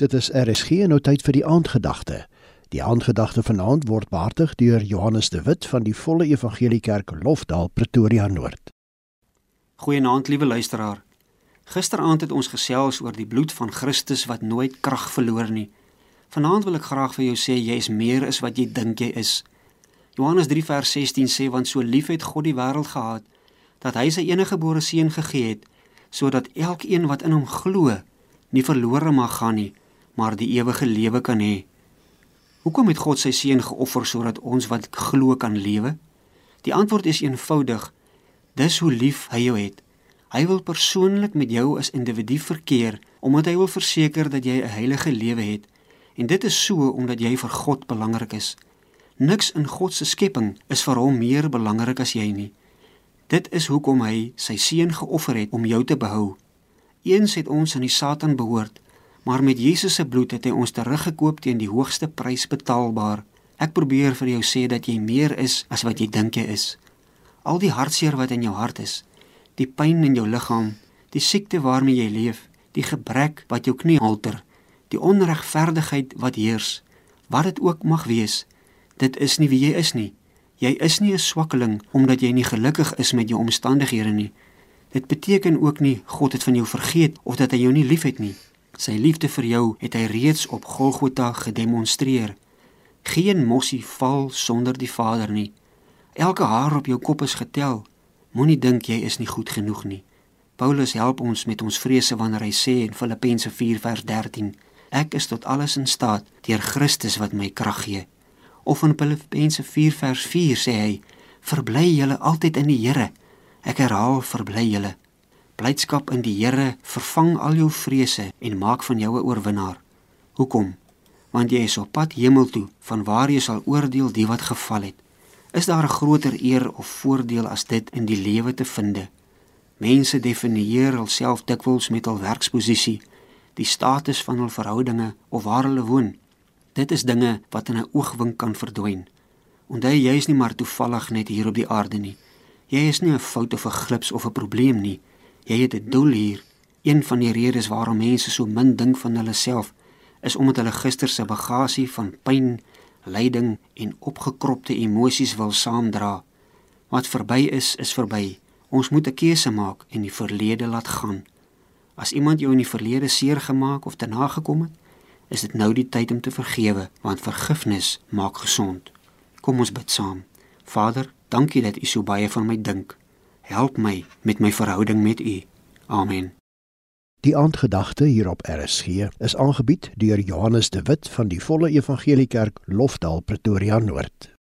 Dit is RSG en nou tyd vir die aandgedagte. Die aandgedagte vanaand word behartig deur Johannes de Wit van die Volle Evangelie Kerk Lofdal Pretoria Noord. Goeienaand liewe luisteraar. Gisteraand het ons gesels oor die bloed van Christus wat nooit krag verloor nie. Vanaand wil ek graag vir jou sê jy is meer as wat jy dink jy is. Johannes 3 vers 16 sê want so lief het God die wêreld gehad dat hy sy enige gebore seun gegee het sodat elkeen wat in hom glo nie verlore mag gaan nie maar die ewige lewe kan hê. Hoekom het God sy seun geoffer sodat ons wat glo kan lewe? Die antwoord is eenvoudig. Dis hoe lief hy jou het. Hy wil persoonlik met jou as individu verkeer omdat hy wil verseker dat jy 'n heilige lewe het. En dit is so omdat jy vir God belangrik is. Niks in God se skepping is vir hom meer belangrik as jy nie. Dit is hoekom hy sy seun geoffer het om jou te behou. Eens het ons aan die Satan behoort, maar met Jesus se bloed het hy ons teruggekoop teen die hoogste prys betaalbaar. Ek probeer vir jou sê dat jy meer is as wat jy dink jy is. Al die hartseer wat in jou hart is, die pyn in jou liggaam, die siekte waarmee jy leef, die gebrek wat jou knie halter, die onregverdigheid wat heers, wat dit ook mag wees, dit is nie wie jy is nie. Jy is nie 'n swakkeling omdat jy nie gelukkig is met jou omstandighede nie. Dit beteken ook nie God het van jou vergeet of dat hy jou nie liefhet nie. Sy liefde vir jou het hy reeds op Golgotha gedemonstreer. Geen mossie val sonder die Vader nie. Elke haar op jou kop is getel. Moenie dink jy is nie goed genoeg nie. Paulus help ons met ons vrese wanneer hy sê in Filippense 4:13, ek is tot alles in staat deur Christus wat my krag gee. Of in Filippense 4:4 sê hy, verbly julle altyd in die Here. Ek herhaal, verbly julle. Blydskap in die Here vervang al jou vrese en maak van jou 'n oorwinnaar. Hoekom? Want jy is op pad hemel toe, vanwaar jy sal oordeel die wat geval het. Is daar 'n groter eer of voordeel as dit in die lewe te vind? Mense definieer hulself dikwels met hul werksposisie, die status van hul verhoudinge of waar hulle woon. Dit is dinge wat in 'n oogwink kan verdwyn. Onthou jy is nie maar toevallig net hier op die aarde nie. Jy is nie 'n fout of 'n glips of 'n probleem nie. Jy het 'n doel hier. Een van die redes waarom mense so min dink van hulle self is omdat hulle gister se bagasie van pyn, lyding en opgekropte emosies wil saamdra. Wat verby is, is verby. Ons moet 'n keuse maak en die verlede laat gaan. As iemand jou in die verlede seer gemaak of te nagekom het, is dit nou die tyd om te vergewe, want vergifnis maak gesond. Kom ons bid saam. Vader, dankie dat U so baie van my dink. Help my met my verhouding met U. Amen. Die aandgedagte hier op RSG is aangebied deur Johannes de Wit van die Volle Evangelie Kerk Lofdal Pretoria Noord.